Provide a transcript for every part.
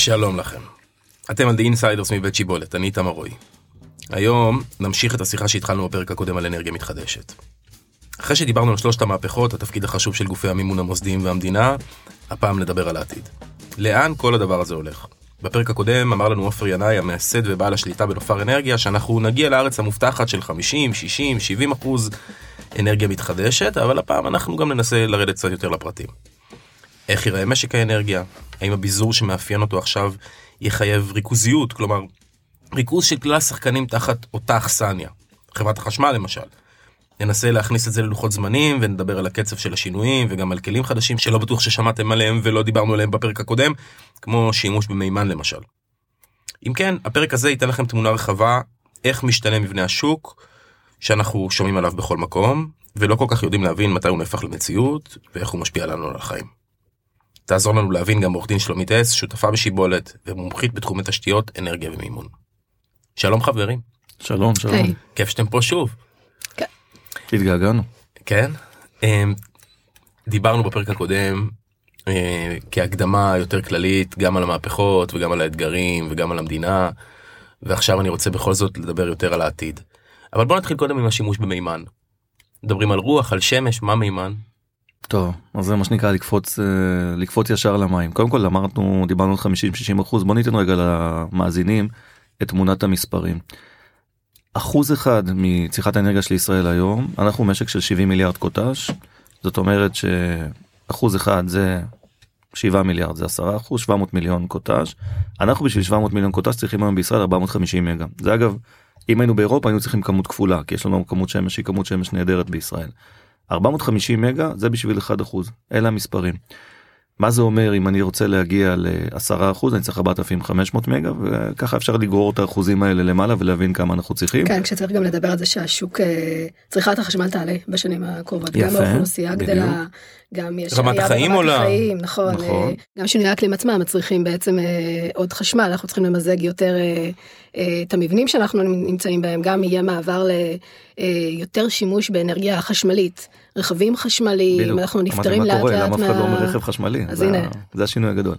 שלום לכם. אתם על The Insiders מבית שיבולת, אני איתמר רועי. היום נמשיך את השיחה שהתחלנו בפרק הקודם על אנרגיה מתחדשת. אחרי שדיברנו על שלושת המהפכות, התפקיד החשוב של גופי המימון המוסדיים והמדינה, הפעם נדבר על העתיד. לאן כל הדבר הזה הולך? בפרק הקודם אמר לנו עופר ינאי, המייסד ובעל השליטה בנופר אנרגיה, שאנחנו נגיע לארץ המובטחת של 50, 60, 70 אחוז אנרגיה מתחדשת, אבל הפעם אנחנו גם ננסה לרדת קצת יותר לפרטים. איך ייראה משק האנרגיה? האם הביזור שמאפיין אותו עכשיו יחייב ריכוזיות, כלומר, ריכוז של כלל השחקנים תחת אותה אכסניה. חברת החשמל למשל. ננסה להכניס את זה ללוחות זמנים ונדבר על הקצב של השינויים וגם על כלים חדשים שלא בטוח ששמעתם עליהם ולא דיברנו עליהם בפרק הקודם, כמו שימוש במימן למשל. אם כן, הפרק הזה ייתן לכם תמונה רחבה איך משתנה מבנה השוק, שאנחנו שומעים עליו בכל מקום, ולא כל כך יודעים להבין מתי הוא נהפך למציאות ואיך הוא משפיע לנו על החיים. תעזור לנו להבין גם עורך דין שלומית אס, שותפה בשיבולת ומומחית בתחומי תשתיות, אנרגיה ומימון. שלום חברים. שלום, שלום. Hey. כיף שאתם פה שוב. כן. התגעגענו. כן? אמ, דיברנו בפרק הקודם אה, כהקדמה יותר כללית גם על המהפכות וגם על האתגרים וגם על המדינה, ועכשיו אני רוצה בכל זאת לדבר יותר על העתיד. אבל בוא נתחיל קודם עם השימוש במימן. מדברים על רוח, על שמש, מה מימן? טוב אז זה מה שנקרא לקפוץ אה, לקפוץ ישר למים. קודם כל אמרנו דיברנו על 50 60 אחוז. בוא ניתן רגע למאזינים את תמונת המספרים. אחוז אחד מצריכת האנרגיה של ישראל היום אנחנו משק של 70 מיליארד קוטש. זאת אומרת שאחוז אחד זה 7 מיליארד זה 10 אחוז 700 מיליון קוטש. אנחנו בשביל 700 מיליון קוטש צריכים היום בישראל 450 מגה. זה אגב אם היינו באירופה היינו צריכים כמות כפולה כי יש לנו כמות שמש שהיא כמות שמש נהדרת בישראל. 450 מגה זה בשביל 1% אלה המספרים. מה זה אומר אם אני רוצה להגיע ל-10% אני צריך 4,500 מגה וככה אפשר לגרור את האחוזים האלה למעלה ולהבין כמה אנחנו צריכים. כן כשצריך גם לדבר על זה שהשוק אה, צריכת החשמל תעלה בשנים הקרובות. יפה. גם האוכלוסייה גדלה. גם יש רמת החיים עולה. נכון, נכון. אה, גם שינויי האקלים עצמם מצריכים בעצם אה, עוד חשמל אנחנו צריכים למזג יותר את המבנים שאנחנו נמצאים בהם גם יהיה מעבר ליותר שימוש באנרגיה חשמלית רכבים חשמליים אנחנו נפטרים לאט לאט. למה אף אחד לא אומר רכב חשמלי? אז הנה. זה השינוי הגדול.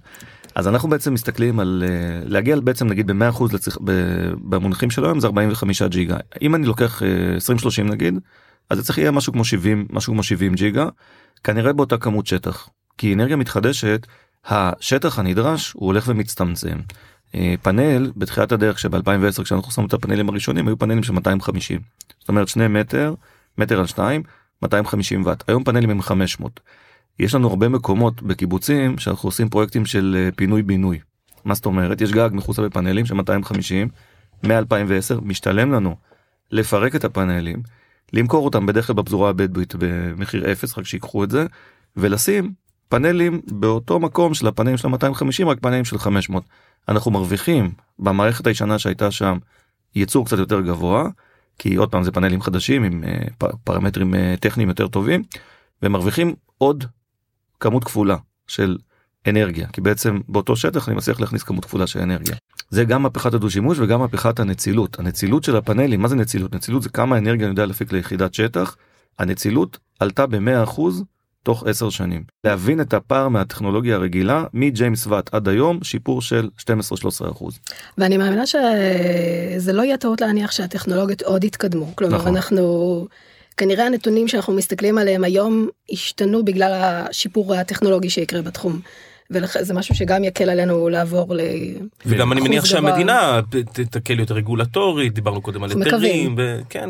אז אנחנו בעצם מסתכלים על להגיע בעצם נגיד ב-100% לצריך, במונחים של היום זה 45 ג'יגה אם אני לוקח 2030 נגיד אז זה צריך יהיה משהו כמו 70 משהו כמו 70 ג'יגה כנראה באותה כמות שטח כי אנרגיה מתחדשת השטח הנדרש הוא הולך ומצטמצם. פאנל בתחילת הדרך שב-2010 כשאנחנו שמנו את הפאנלים הראשונים היו פאנלים של 250 זאת אומרת שני מטר מטר על שתיים 250 ואט היום פאנלים הם 500. יש לנו הרבה מקומות בקיבוצים שאנחנו עושים פרויקטים של אה, פינוי בינוי. מה זאת אומרת יש גג מחוצה בפאנלים של 250 מ-2010 משתלם לנו לפרק את הפאנלים למכור אותם בדרך כלל בפזורה הבדואית במחיר אפס רק שיקחו את זה ולשים פאנלים באותו מקום של הפאנלים של 250 רק פאנלים של 500 אנחנו מרוויחים במערכת הישנה שהייתה שם ייצור קצת יותר גבוה כי עוד פעם זה פאנלים חדשים עם אה, פרמטרים אה, טכניים יותר טובים ומרוויחים עוד כמות כפולה של אנרגיה כי בעצם באותו שטח אני מצליח להכניס כמות כפולה של אנרגיה. זה גם מהפכת הדו שימוש וגם מהפכת הנצילות הנצילות של הפאנלים מה זה נצילות נצילות זה כמה אנרגיה אני יודע להפיק ליחידת שטח הנצילות עלתה ב-100% תוך 10 שנים. להבין את הפער מהטכנולוגיה הרגילה מג'יימס ואט עד היום שיפור של 12-13 אחוז. ואני מאמינה שזה לא יהיה טעות להניח שהטכנולוגיות עוד יתקדמו כלומר נכון. אנחנו כנראה הנתונים שאנחנו מסתכלים עליהם היום השתנו בגלל השיפור הטכנולוגי שיקרה בתחום. וזה משהו שגם יקל עלינו לעבור ל... וגם אני מניח שהמדינה תקל יותר רגולטורית, דיברנו קודם על היתרים, וכן,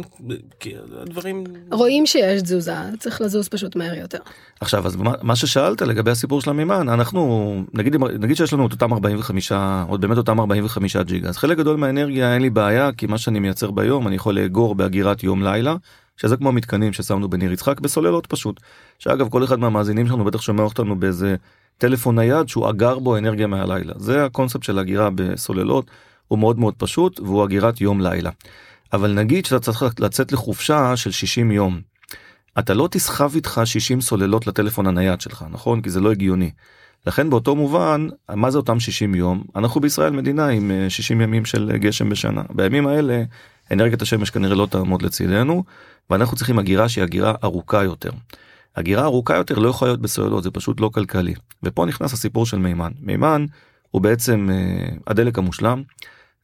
הדברים... רואים שיש תזוזה, צריך לזוז פשוט מהר יותר. עכשיו, אז מה ששאלת לגבי הסיפור של המימן, אנחנו, נגיד, נגיד שיש לנו את אותם 45, עוד באמת אותם 45 ג'יגה, אז חלק גדול מהאנרגיה אין לי בעיה, כי מה שאני מייצר ביום אני יכול לאגור באגירת יום לילה. שזה כמו המתקנים ששמנו בניר יצחק בסוללות פשוט. שאגב כל אחד מהמאזינים שלנו בטח שומע אותנו באיזה טלפון נייד שהוא אגר בו אנרגיה מהלילה. זה הקונספט של אגירה בסוללות, הוא מאוד מאוד פשוט והוא אגירת יום לילה. אבל נגיד שאתה צריך לצאת לחופשה של 60 יום. אתה לא תסחב איתך 60 סוללות לטלפון הנייד שלך, נכון? כי זה לא הגיוני. לכן באותו מובן, מה זה אותם 60 יום? אנחנו בישראל מדינה עם 60 אה, ימים של גשם בשנה. בימים האלה אנרגיית השמש כנראה לא תעמוד לצידנו, ואנחנו צריכים הגירה שהיא הגירה ארוכה יותר. הגירה ארוכה יותר לא יכולה להיות בסוללות זה פשוט לא כלכלי. ופה נכנס הסיפור של מימן. מימן הוא בעצם אה, הדלק המושלם.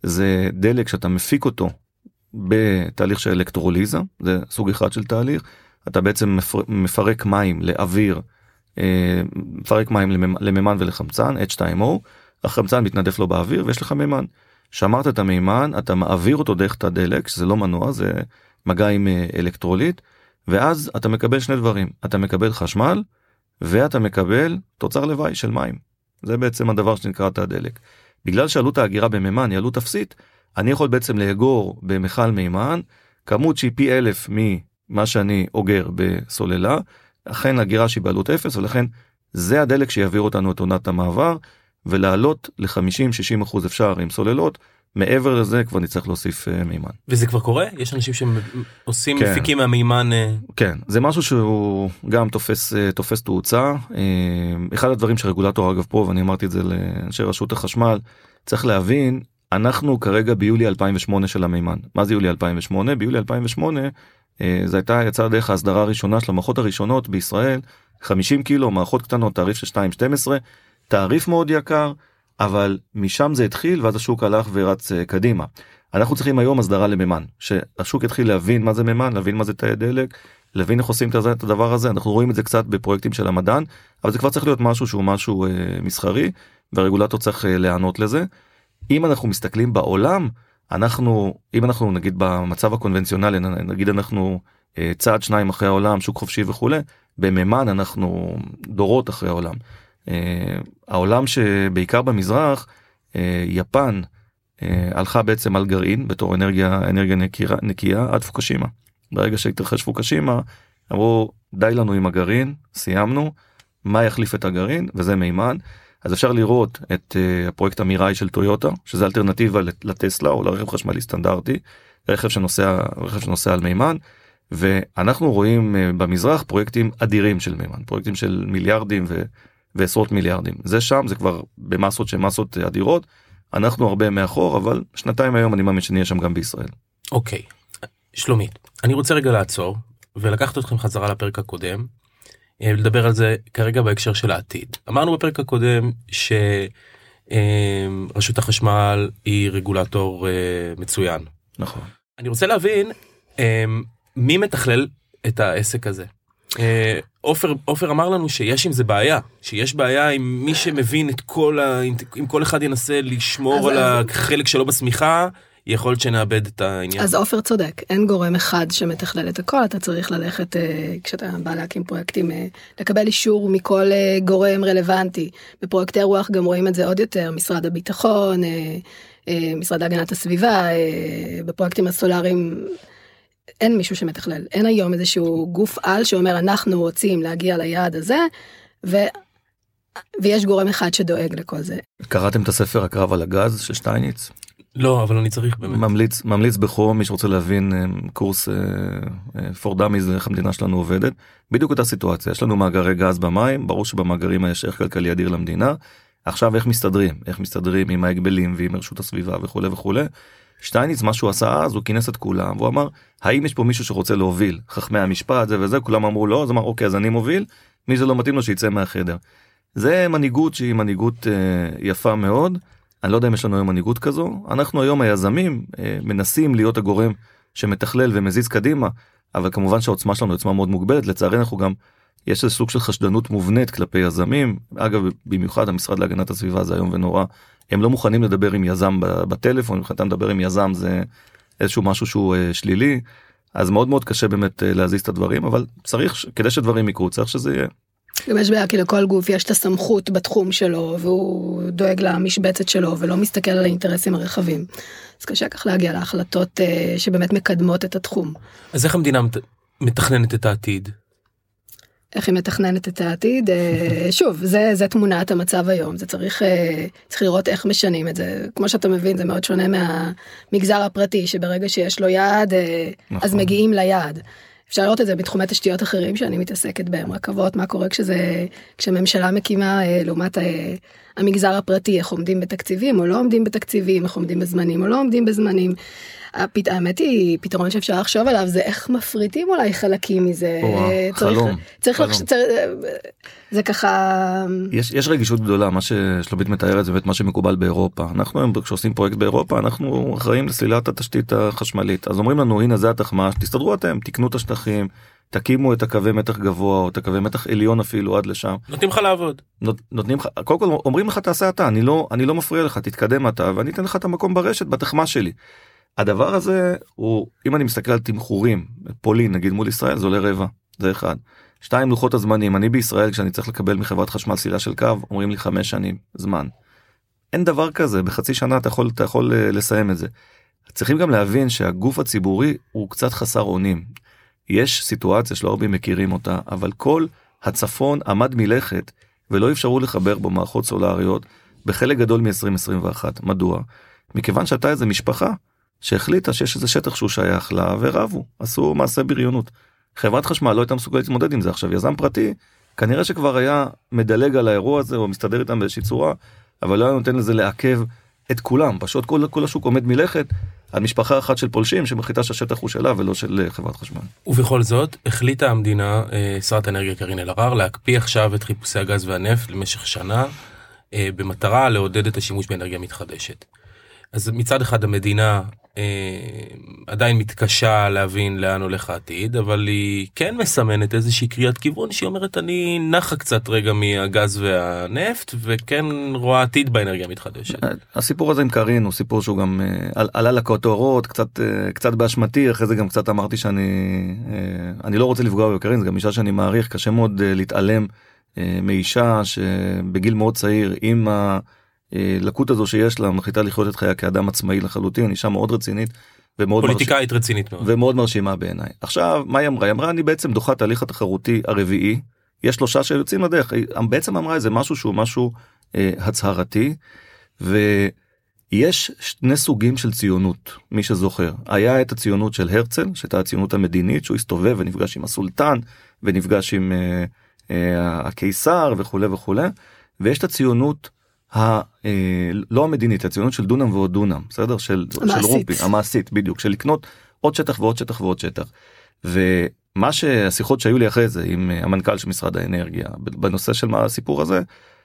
זה דלק שאתה מפיק אותו בתהליך של אלקטרוליזה זה סוג אחד של תהליך. אתה בעצם מפרק מים לאוויר אה, מפרק מים למימן ולחמצן H2O החמצן מתנדף לו באוויר ויש לך מימן. שמרת את המימן אתה מעביר אותו דרך את הדלק שזה לא מנוע זה מגע עם אה, אלקטרוליט ואז אתה מקבל שני דברים אתה מקבל חשמל ואתה מקבל תוצר לוואי של מים. זה בעצם הדבר שנקרא תא הדלק. בגלל שעלות ההגירה במימן היא עלות אפסית אני יכול בעצם לאגור במכל מימן כמות שהיא פי אלף ממה שאני אוגר בסוללה אכן הגירה שהיא בעלות אפס ולכן זה הדלק שיעביר אותנו את עונת המעבר ולעלות ל-50-60 אחוז אפשר עם סוללות מעבר לזה כבר נצטרך להוסיף uh, מימן. וזה כבר קורה? יש אנשים שעושים כן. מפיקים מהמימן? Uh... כן זה משהו שהוא גם תופס uh, תופס תאוצה אחד הדברים שרגולטור אגב פה ואני אמרתי את זה לאנשי רשות החשמל צריך להבין אנחנו כרגע ביולי 2008 של המימן מה זה יולי 2008 ביולי 2008 uh, זה הייתה יצאה דרך ההסדרה הראשונה של המערכות הראשונות בישראל 50 קילו מערכות קטנות תעריף של 2.12 תעריף מאוד יקר אבל משם זה התחיל ואז השוק הלך ורץ uh, קדימה. אנחנו צריכים היום הסדרה למימן שהשוק יתחיל להבין מה זה מימן להבין מה זה תאי דלק להבין איך עושים את הדבר הזה אנחנו רואים את זה קצת בפרויקטים של המדען אבל זה כבר צריך להיות משהו שהוא משהו uh, מסחרי והרגולטור צריך uh, להיענות לזה. אם אנחנו מסתכלים בעולם אנחנו אם אנחנו נגיד במצב הקונבנציונלי נגיד אנחנו uh, צעד שניים אחרי העולם שוק חופשי וכולי במימן אנחנו דורות אחרי העולם. אה, העולם שבעיקר במזרח אה, יפן אה, הלכה בעצם על גרעין בתור אנרגיה אנרגיה נקייה, נקייה עד פוקשימה. ברגע שהתרחש פוקשימה אמרו די לנו עם הגרעין סיימנו מה יחליף את הגרעין? וזה מימן. אז אפשר לראות את uh, הפרויקט המיראי של טויוטה שזה אלטרנטיבה לטסלה או לרכב חשמלי סטנדרטי רכב שנוסע רכב שנוסע על מימן. ואנחנו רואים במזרח פרויקטים אדירים של מימן פרויקטים של מיליארדים ו, ועשרות מיליארדים. זה שם זה כבר במסות של מסות אדירות. אנחנו הרבה מאחור אבל שנתיים היום אני מאמין שנהיה שם גם בישראל. אוקיי. שלומית אני רוצה רגע לעצור ולקחת אתכם חזרה לפרק הקודם אה, לדבר על זה כרגע בהקשר של העתיד. אמרנו בפרק הקודם שרשות אה, החשמל היא רגולטור אה, מצוין. נכון. אני רוצה להבין מי מתכלל את העסק הזה עופר עופר אמר לנו שיש עם זה בעיה שיש בעיה עם מי שמבין את כל ה... אם כל אחד ינסה לשמור על. החלק שלו בשמיכה יכול להיות שנאבד את העניין. אז עופר צודק אין גורם אחד שמתכלל את הכל אתה צריך ללכת אה, כשאתה בא להקים פרויקטים אה, לקבל אישור מכל גורם רלוונטי בפרויקטי רוח גם רואים את זה עוד יותר משרד הביטחון משרד הגנת הסביבה בפרויקטים הסולאריים. אין מישהו שמתכלל אין היום איזשהו גוף על שאומר אנחנו רוצים להגיע ליעד הזה ו... ויש גורם אחד שדואג לכל זה. קראתם את הספר הקרב על הגז של שטייניץ? לא אבל אני צריך באמת. ממליץ ממליץ בחום מי שרוצה להבין אה, קורס פורדמי זה איך המדינה שלנו עובדת בדיוק אותה סיטואציה יש לנו מאגרי גז במים ברור שבמאגרים יש ערך כלכלי אדיר למדינה עכשיו איך מסתדרים איך מסתדרים עם ההגבלים ועם רשות הסביבה וכולי וכולי שטייניץ מה שהוא עשה אז הוא כינס את כולם והוא אמר האם יש פה מישהו שרוצה להוביל? חכמי המשפט זה וזה כולם אמרו לא אז אמר אוקיי אז אני מוביל מי שלא מתאים לו שיצא מהחדר. זה מנהיגות שהיא מנהיגות אה, יפה מאוד. אני לא יודע אם יש לנו היום מנהיגות כזו. אנחנו היום היזמים אה, מנסים להיות הגורם שמתכלל ומזיז קדימה אבל כמובן שהעוצמה שלנו עוצמה מאוד מוגבלת. לצערי אנחנו גם יש איזה סוג של חשדנות מובנית כלפי יזמים אגב במיוחד המשרד להגנת הסביבה זה איום ונורא הם לא מוכנים לדבר עם יזם בטלפון, מבחינתם לדבר עם יזם זה איזשהו משהו שהוא אה, שלילי, אז מאוד מאוד קשה באמת אה, להזיז את הדברים, אבל צריך, כדי שדברים יקרו, צריך שזה יהיה. גם יש בעיה כי לכל גוף יש את הסמכות בתחום שלו והוא דואג למשבצת שלו ולא מסתכל על האינטרסים הרחבים. אז קשה כך להגיע להחלטות אה, שבאמת מקדמות את התחום. אז איך המדינה מתכננת את העתיד? איך היא מתכננת את העתיד אה, שוב זה זה תמונת המצב היום זה צריך אה, צריך לראות איך משנים את זה כמו שאתה מבין זה מאוד שונה מהמגזר הפרטי שברגע שיש לו יעד אה, נכון. אז מגיעים ליעד. אפשר לראות את זה בתחומי תשתיות אחרים שאני מתעסקת בהם רכבות מה קורה כשזה כשממשלה מקימה לעומת המגזר הפרטי איך עומדים בתקציבים או לא עומדים בתקציבים איך עומדים בזמנים או לא עומדים בזמנים. הפת- האמת היא פתרון שאפשר לחשוב עליו זה איך מפריטים אולי חלקים מזה. וואו, צריך- חלום, צריך חלום. לחש- צריך- זה ככה יש, יש רגישות גדולה מה ששלומית מתארת זה באמת מה שמקובל באירופה אנחנו היום כשעושים פרויקט באירופה אנחנו אחראים לסלילת התשתית החשמלית אז אומרים לנו הנה זה התחמ"ש תסתדרו אתם תקנו את השטחים תקימו את הקווי מתח גבוה או את הקווי מתח עליון אפילו עד לשם נותנים לך לעבוד. נות- נותנים לך קודם כל אומרים לך תעשה אתה אני לא אני לא מפריע לך תתקדם אתה ואני אתן לך את המקום ברשת בתחמ"ש שלי. הדבר הזה הוא אם אני מסתכל על תמחורים פולין נגיד מול ישראל זה עולה רבע זה אחד. שתיים לוחות הזמנים אני בישראל כשאני צריך לקבל מחברת חשמל סלילה של קו אומרים לי חמש שנים זמן. אין דבר כזה בחצי שנה אתה יכול אתה יכול אה, לסיים את זה. צריכים גם להבין שהגוף הציבורי הוא קצת חסר אונים. יש סיטואציה שלא הרבה מכירים אותה אבל כל הצפון עמד מלכת ולא אפשרו לחבר בו מערכות סולריות בחלק גדול מ-2021 מדוע? מכיוון שהייתה איזה משפחה שהחליטה שיש איזה שטח שהוא שייך לה ורבו עשו מעשה בריונות. חברת חשמל לא הייתה מסוגלת להתמודד עם זה עכשיו יזם פרטי כנראה שכבר היה מדלג על האירוע הזה או מסתדר איתם באיזושהי צורה אבל לא היה נותן לזה לעכב את כולם פשוט כל, כל השוק עומד מלכת על משפחה אחת של פולשים שמחליטה שהשטח הוא שלה ולא של אה, חברת חשמל. ובכל זאת החליטה המדינה, אה, שרת האנרגיה קארין אלהרר, להקפיא עכשיו את חיפושי הגז והנפט למשך שנה, אה, במטרה לעודד את השימוש באנרגיה מתחדשת. אז מצד אחד המדינה עדיין מתקשה להבין לאן הולך העתיד, אבל היא כן מסמנת איזושהי קריאת כיוון שהיא אומרת אני נחה קצת רגע מהגז והנפט וכן רואה עתיד באנרגיה המתחדשת. הסיפור הזה עם קארין הוא סיפור שהוא גם אה, על- עלה לכותרות קצת אה, קצת באשמתי אחרי זה גם קצת אמרתי שאני אה, אני לא רוצה לפגוע בקארין זה גם אישה שאני מעריך קשה מאוד אה, להתעלם אה, מאישה שבגיל מאוד צעיר עם הלקות הזו שיש לה מחליטה לחיות את חייה כאדם עצמאי לחלוטין אישה מאוד רצינית ומאוד. פוליטיקאית רצינית מאוד. ומאוד מרשימה בעיניי. עכשיו מה היא אמרה? היא אמרה אני בעצם דוחה את ההליך התחרותי הרביעי. יש שלושה שיוצאים לדרך. היא בעצם אמרה איזה משהו שהוא משהו אה, הצהרתי. ויש שני סוגים של ציונות מי שזוכר היה את הציונות של הרצל שהייתה הציונות המדינית שהוא הסתובב ונפגש עם הסולטן ונפגש עם אה, אה, הקיסר וכולי וכולי ויש את הציונות. ה, אה, לא המדינית הציונות של דונם ועוד דונם בסדר של, של המעשית. רופי המעשית בדיוק של לקנות עוד שטח ועוד שטח ועוד שטח. ומה שהשיחות שהיו לי אחרי זה עם אה, המנכ"ל של משרד האנרגיה בנושא של מה הסיפור הזה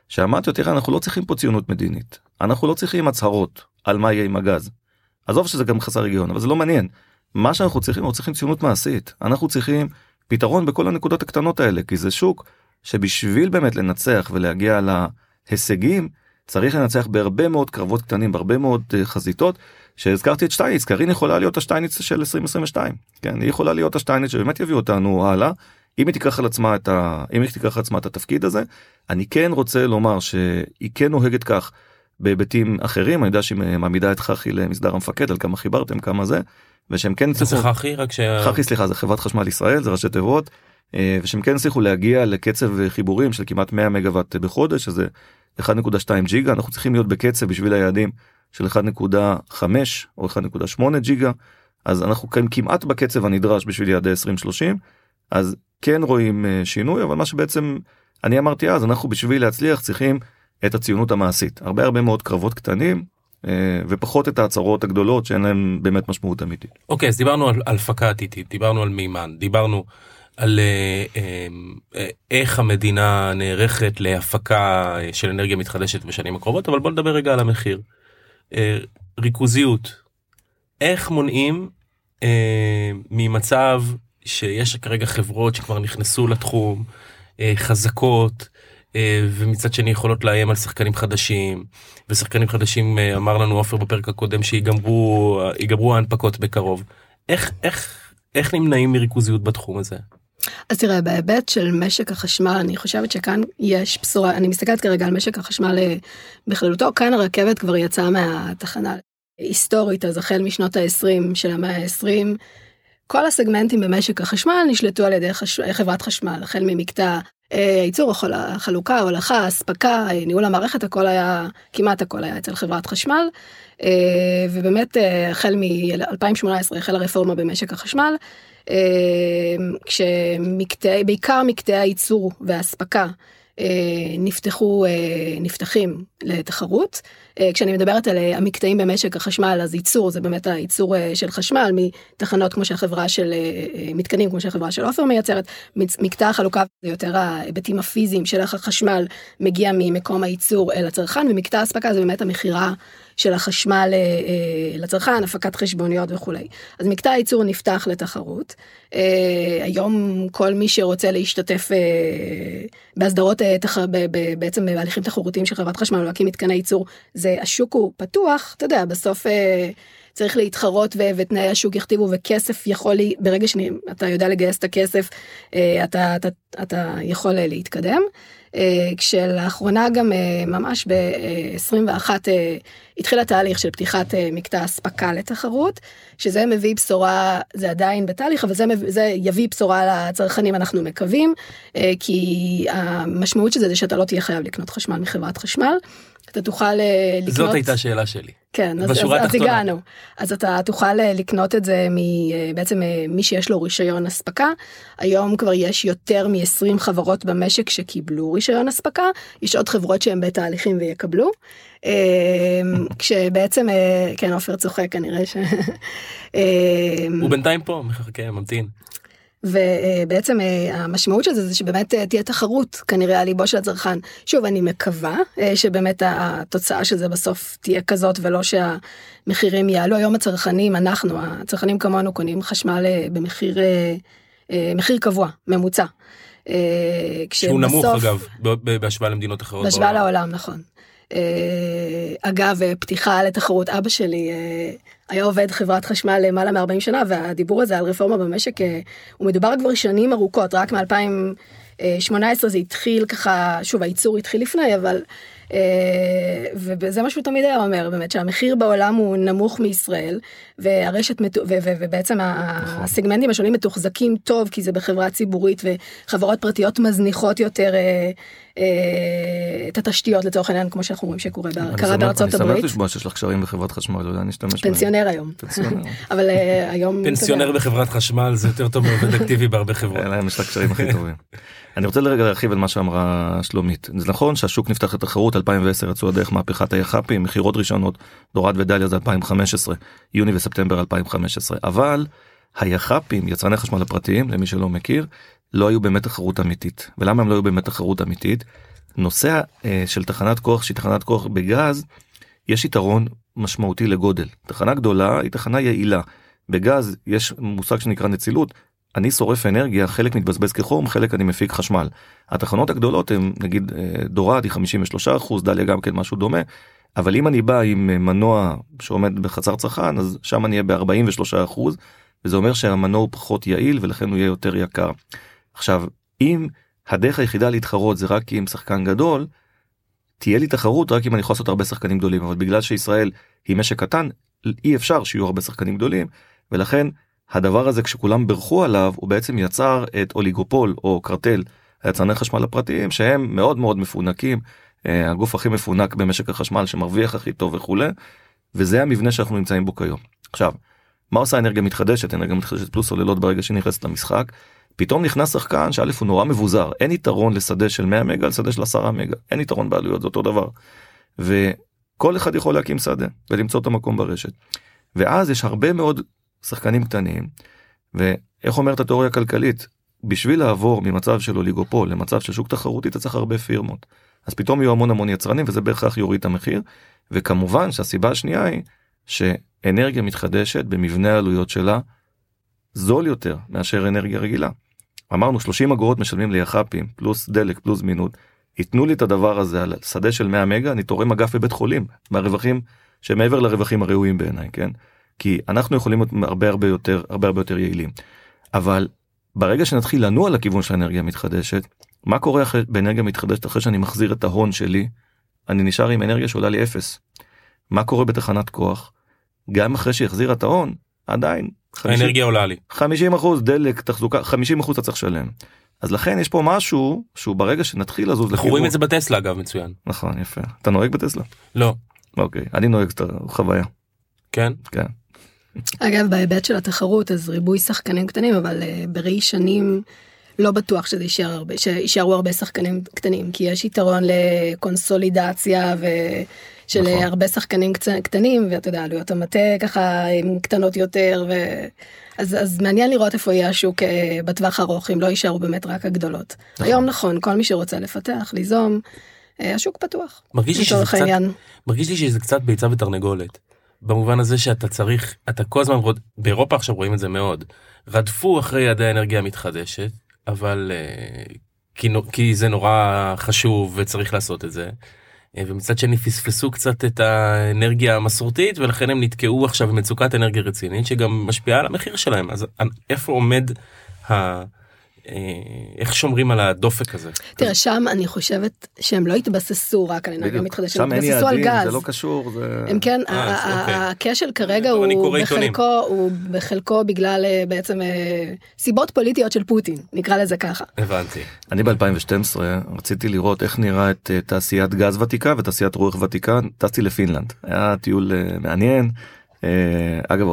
שאמרתי לו תראה אנחנו לא צריכים פה ציונות מדינית אנחנו לא צריכים הצהרות על מה יהיה עם הגז. עזוב שזה גם חסר היגיון אבל זה לא מעניין. מה שאנחנו צריכים אנחנו צריכים ציונות מעשית אנחנו צריכים פתרון בכל הנקודות הקטנות האלה כי זה שוק שבשביל באמת לנצח ולהגיע להישגים צריך לנצח בהרבה מאוד קרבות קטנים בהרבה מאוד אה, חזיתות שהזכרתי את שטייניץ קרין יכולה להיות השטייניץ של 2022 כן היא יכולה להיות השטייניץ שבאמת יביא אותנו הלאה. אם היא תיקח על עצמה את ה... אם היא תיקח על עצמה את התפקיד הזה אני כן רוצה לומר שהיא כן נוהגת כך בהיבטים אחרים. אני יודע שהיא מעמידה את חח"י למסדר המפקד על כמה חיברתם כמה זה ושהם כן זה הצליחו חכי? רק ש... חח"י סליחה זה חברת חשמל ישראל זה ראשי תיבות אה, ושהם כן הצליחו להגיע לקצב חיבורים של כמעט 100 מגוואט בחודש שזה 1.2 ג'יגה אנחנו צריכים להיות בקצב בשביל היעדים של 1.5 או 1.8 ג'יגה אז אנחנו כאן כמעט בקצב הנדרש בשביל יעדי 2030 אז כן רואים אה, שינוי אבל מה שבעצם אני אמרתי אז אנחנו בשביל להצליח צריכים את הציונות המעשית הרבה הרבה מאוד קרבות קטנים אה, ופחות את ההצהרות הגדולות שאין להם באמת משמעות אמיתית. אוקיי אז דיברנו על הפקה עתידית דיברנו על מימן דיברנו על אה, אה, אה, איך המדינה נערכת להפקה של אנרגיה מתחדשת בשנים הקרובות אבל בוא נדבר רגע על המחיר. ריכוזיות איך מונעים ממצב שיש כרגע חברות שכבר נכנסו לתחום חזקות ומצד שני יכולות לאיים על שחקנים חדשים ושחקנים חדשים אמר לנו עופר בפרק הקודם שיגמרו ההנפקות בקרוב איך איך איך נמנעים מריכוזיות בתחום הזה. אז תראה בהיבט של משק החשמל אני חושבת שכאן יש בשורה אני מסתכלת כרגע על משק החשמל אה, בכללותו כאן הרכבת כבר יצאה מהתחנה היסטורית אז החל משנות ה-20 של המאה ה-20 כל הסגמנטים במשק החשמל נשלטו על ידי חש... חברת חשמל החל ממקטע אה, ייצור החול- החלוקה הולכה אספקה אה, ניהול המערכת הכל היה כמעט הכל היה אצל חברת חשמל ובאמת החל מ-2018 החלה רפורמה במשק החשמל. אה, כשמקטעי בעיקר מקטעי הייצור והאספקה נפתחו נפתחים לתחרות. כשאני מדברת על המקטעים במשק החשמל אז ייצור זה באמת הייצור של חשמל מתחנות כמו שהחברה של מתקנים כמו שהחברה של עופר מייצרת. מקטע החלוקה זה יותר ההיבטים הפיזיים של איך החשמל מגיע ממקום הייצור אל הצרכן ומקטע האספקה זה באמת המכירה של החשמל אה, אה, לצרכן, הפקת חשבוניות וכולי. אז מקטע הייצור נפתח לתחרות. אה, היום כל מי שרוצה להשתתף בהסדרות, בעצם בהליכים תחרותיים של חברת חשמל, להקים מתקני ייצור, זה השוק הוא פתוח, אתה יודע, בסוף... צריך להתחרות ו- ותנאי השוק יכתיבו וכסף יכול לי ברגע שאתה יודע לגייס את הכסף אתה, אתה, אתה יכול להתקדם. אה, כשלאחרונה גם אה, ממש ב-21 אה, התחיל התהליך של פתיחת מקטע אספקה לתחרות, שזה מביא בשורה, זה עדיין בתהליך, אבל זה, זה יביא בשורה לצרכנים אנחנו מקווים, כי המשמעות של זה זה שאתה לא תהיה חייב לקנות חשמל מחברת חשמל. אתה תוכל אה, לקנות... זאת הייתה שאלה שלי. כן, אז, אז, אז הגענו. אז אתה תוכל אה, לקנות את זה מ, אה, בעצם מי שיש לו רישיון אספקה. היום כבר יש יותר מ-20 חברות במשק שקיבלו רישיון אספקה, יש עוד חברות שהן בתהליכים ויקבלו. כשבעצם, כן עופר צוחק כנראה ש... הוא בינתיים פה, מחכה, ממתין. ובעצם אה, המשמעות של זה זה שבאמת אה, תהיה תחרות כנראה על ליבו של הצרכן. שוב אני מקווה אה, שבאמת התוצאה של זה בסוף תהיה כזאת ולא שהמחירים יעלו היום הצרכנים אנחנו הצרכנים כמונו קונים חשמל במחיר מחיר קבוע ממוצע. שהוא נמוך אגב בהשוואה למדינות אחרות. בהשוואה לעולם נכון. אגב פתיחה לתחרות אבא שלי היה עובד חברת חשמל למעלה מ-40 שנה והדיבור הזה על רפורמה במשק אה, הוא מדובר כבר שנים ארוכות רק מ-2018 זה התחיל ככה שוב הייצור התחיל לפני אבל וזה מה שהוא תמיד היה אומר באמת שהמחיר בעולם הוא נמוך מישראל והרשת ובעצם נכון. הסגמנטים השונים מתוחזקים טוב כי זה בחברה ציבורית וחברות פרטיות מזניחות יותר אה, אה, את התשתיות לצורך העניין כמו שאנחנו רואים שקורה קרה בארצות הברית. אני שמח לשמוע שיש לך קשרים בחברת חשמל אולי נשתמש פנסיונר היום. אבל היום פנסיונר בחברת חשמל זה יותר טוב מעובד אקטיבי בהרבה חברות. יש לך קשרים הכי טובים. אני רוצה לרגע להרחיב על מה שאמרה שלומית. זה נכון שהשוק נפתח לתחרות 2010 יצאו הדרך מהפכת היח"פים מכירות ראשונות דורד ודליה זה 2015 יוני וספטמבר 2015 אבל היח"פים יצרני חשמל הפרטיים למי שלא מכיר לא היו באמת תחרות אמיתית. ולמה הם לא היו באמת תחרות אמיתית. נושא אה, של תחנת כוח שהיא תחנת כוח בגז יש יתרון משמעותי לגודל. תחנה גדולה היא תחנה יעילה. בגז יש מושג שנקרא נצילות אני שורף אנרגיה חלק מתבזבז כחום חלק אני מפיק חשמל. התחנות הגדולות הם נגיד אה, דורד היא 53 אחוז דליה גם כן משהו דומה. אבל אם אני בא עם אה, מנוע שעומד בחצר צרכן אז שם אני אהיה ב-43 אחוז וזה אומר שהמנוע הוא פחות יעיל ולכן הוא יהיה יותר יקר. עכשיו אם הדרך היחידה להתחרות זה רק עם שחקן גדול תהיה לי תחרות רק אם אני יכול לעשות הרבה שחקנים גדולים אבל בגלל שישראל היא משק קטן אי אפשר שיהיו הרבה שחקנים גדולים ולכן הדבר הזה כשכולם בירכו עליו הוא בעצם יצר את אוליגופול או קרטל היצרני חשמל הפרטיים שהם מאוד מאוד מפונקים אה, הגוף הכי מפונק במשק החשמל שמרוויח הכי טוב וכולי וזה המבנה שאנחנו נמצאים בו כיום. עכשיו מה עושה אנרגיה מתחדשת אנרגיה מתחדשת פלוס סוללות ברגע שהיא נכנסת למשחק פתאום נכנס שחקן שא' הוא נורא מבוזר אין יתרון לשדה של 100 מגה על שדה של 10 מגה אין יתרון בעלויות זה אותו דבר. וכל אחד יכול להקים שדה ולמצוא את המקום ברשת. ואז יש הרבה מאוד שחקנים קטנים ואיך אומרת התיאוריה הכלכלית? בשביל לעבור ממצב של אוליגופול למצב של שוק תחרותי אתה צריך הרבה פירמות. אז פתאום יהיו המון המון יצרנים וזה בהכרח יוריד את המחיר וכמובן שהסיבה השנייה היא שאנרגיה מתחדשת במבנה העלויות שלה זול יותר מאשר אנרגיה רגילה. אמרנו 30 אגורות משלמים ליח"פים פלוס דלק פלוס זמינות. ייתנו לי את הדבר הזה על שדה של 100 מגה אני תורם אגף בבית חולים מהרווחים שמעבר לרווחים הראויים בעיניי כן כי אנחנו יכולים להיות הרבה הרבה יותר הרבה הרבה יותר יעילים. אבל ברגע שנתחיל לנוע לכיוון של האנרגיה המתחדשת מה קורה אחרי, באנרגיה מתחדשת אחרי שאני מחזיר את ההון שלי אני נשאר עם אנרגיה שעולה לי אפס. מה קורה בתחנת כוח? גם אחרי שהחזירה את ההון עדיין 50, האנרגיה עולה לי. 50 אחוז דלק תחזוקה 50 אחוז אתה צריך לשלם. אז לכן יש פה משהו שהוא ברגע שנתחיל לזוז אנחנו רואים את זה בטסלה אגב מצוין. נכון יפה. אתה נוהג בטסלה? לא. אוקיי אני נוהג את החוויה כן? כן אגב בהיבט של התחרות אז ריבוי שחקנים קטנים אבל uh, בראי שנים לא בטוח שזה יישאר הרבה, שיישארו הרבה שחקנים קטנים, כי יש יתרון לקונסולידציה ו... של נכון. הרבה שחקנים קצ... קטנים, ואתה יודע, עלויות המטה ככה הם קטנות יותר, ו... אז, אז מעניין לראות איפה יהיה השוק אה, בטווח ארוך, אם לא יישארו באמת רק הגדולות. נכון. היום נכון, כל מי שרוצה לפתח, ליזום, אה, השוק פתוח. מרגיש לי שזה קצת, מרגיש לי שזה קצת ביצה ותרנגולת. במובן הזה שאתה צריך, אתה כל הזמן, באירופה עכשיו רואים את זה מאוד, רדפו אחרי יעדי האנרגיה המתחדשת, אבל uh, כי, כי זה נורא חשוב וצריך לעשות את זה. Uh, ומצד שני פספסו קצת את האנרגיה המסורתית ולכן הם נתקעו עכשיו במצוקת אנרגיה רצינית שגם משפיעה על המחיר שלהם אז איפה עומד. ה... אה, איך שומרים על הדופק הזה. תראה שם אני חושבת שהם לא התבססו רק על אנרגיה מתחדשת, הם התבססו על גז. זה לא קשור. זה... הם כן, אה, אוקיי. הכשל כרגע הוא בחלקו, הוא בחלקו בגלל אה, בעצם סיבות פוליטיות של פוטין, נקרא לזה ככה. הבנתי. אני ב-2012 רציתי לראות איך נראה את תעשיית גז ותיקה ותעשיית רוח ותיקה, טסתי לפינלנד. היה טיול מעניין. אגב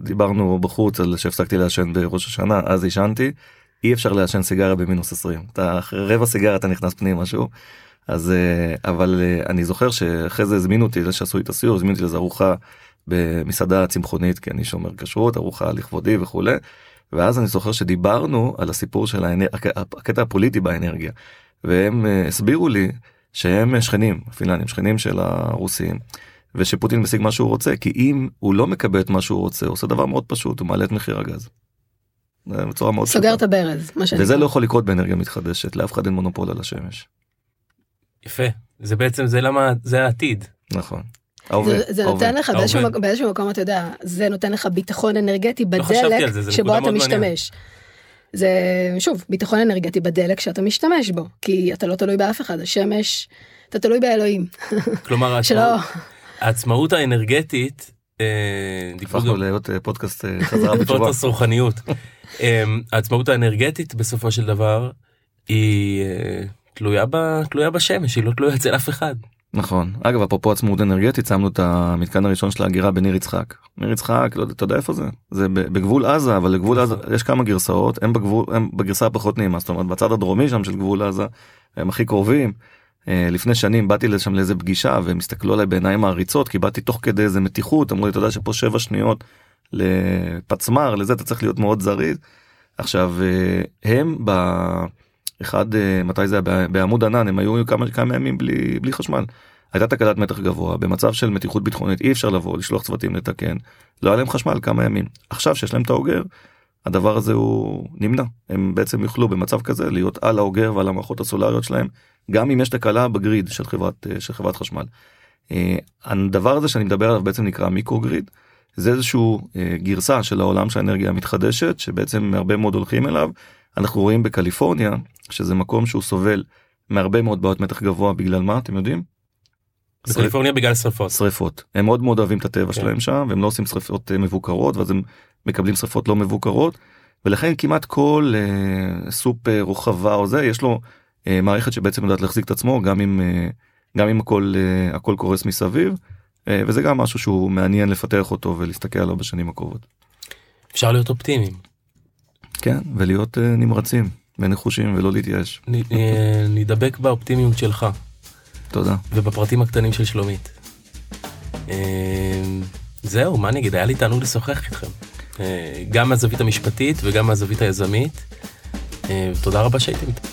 דיברנו בחוץ על שהפסקתי לעשן בראש השנה אז עישנתי אי אפשר לעשן סיגריה במינוס 20 אתה אחרי רבע סיגריה אתה נכנס פנים משהו אז אה, אבל אה, אני זוכר שאחרי זה הזמינו אותי זה שעשו את הסיור הזמינו אותי לאיזה ארוחה במסעדה צמחונית כי אני שומר כשרות ארוחה לכבודי וכולי. ואז אני זוכר שדיברנו על הסיפור של האנר... הקטע הפוליטי באנרגיה והם אה, הסבירו לי שהם שכנים פינלנדים שכנים של הרוסים ושפוטין משיג מה שהוא רוצה כי אם הוא לא מקבל את מה שהוא רוצה הוא עושה דבר מאוד פשוט הוא מעלה את מחיר הגז. בצורה מאוד סוגר את הברז וזה לא יכול לקרות באנרגיה מתחדשת לאף אחד אין מונופול על השמש. יפה זה בעצם זה למה זה העתיד נכון. העובד, זה, זה נותן לך באיזשהו, מקום, באיזשהו מקום אתה יודע זה נותן לך ביטחון אנרגטי לא בדלק לא זה, שבו אתה משתמש. זה שוב ביטחון אנרגטי בדלק שאתה משתמש בו כי אתה לא תלוי באף אחד השמש אתה תלוי באלוהים. כלומר שלא... העצמאות האנרגטית. הפכנו להיות פודקאסט חזרה בתשובה. פודקאסט רוחניות. אמ, העצמאות האנרגטית בסופו של דבר היא אה, תלויה, ב, תלויה בשמש, היא לא תלויה אצל אף אחד. נכון. אגב, אפרופו עצמאות אנרגטית, שמנו את המתקן הראשון של ההגירה בניר יצחק. ניר יצחק, לא יודע, אתה יודע איפה זה? זה בגבול עזה, אבל לגבול עזה יש כמה גרסאות, הם, בגבול, הם בגרסה הפחות נעימה, זאת אומרת בצד הדרומי שם של גבול עזה, הם הכי קרובים. אה, לפני שנים באתי לשם לאיזה פגישה והם הסתכלו עליי בעיניים מעריצות כי באתי תוך כדי איזה מתיחות אמרו לי אתה יודע שפה שבע שניות לפצמ"ר לזה אתה צריך להיות מאוד זריז. עכשיו אה, הם באחד אה, מתי זה היה בעמוד ענן הם היו כמה כמה ימים בלי בלי חשמל. הייתה תקלת מתח גבוה במצב של מתיחות ביטחונית אי אפשר לבוא לשלוח צוותים לתקן לא היה להם חשמל כמה ימים עכשיו שיש להם את האוגר הדבר הזה הוא נמנע הם בעצם יוכלו במצב כזה להיות על האוגר ועל המערכות הסולריות שלהם גם אם יש תקלה בגריד של חברת אה, של חברת חשמל. הדבר הזה שאני מדבר עליו בעצם נקרא מיקרו גריד זה איזשהו אה, גרסה של העולם של האנרגיה המתחדשת שבעצם הרבה מאוד הולכים אליו. אנחנו רואים בקליפורניה שזה מקום שהוא סובל מהרבה מאוד בעיות מתח גבוה בגלל מה אתם יודעים? בקליפורניה בגלל שרפות. שרפות. הם מאוד מאוד אוהבים את הטבע כן. שלהם שם והם לא עושים שרפות אה, מבוקרות ואז הם מקבלים שרפות לא מבוקרות ולכן כמעט כל אה, סופר או חווה או זה יש לו אה, מערכת שבעצם יודעת להחזיק את עצמו גם אם אה, גם אם הכל אה, הכל קורס מסביב. אה, וזה גם משהו שהוא מעניין לפתח אותו ולהסתכל עליו בשנים הקרובות. אפשר להיות אופטימיים. כן, ולהיות uh, נמרצים ונחושים ולא להתייאש. אה, נדבק באופטימיות שלך. תודה. ובפרטים הקטנים של שלומית. זהו, מה נגיד, היה לי תענוג לשוחח איתכם. גם מהזווית המשפטית וגם מהזווית היזמית. תודה רבה שהייתם איתי.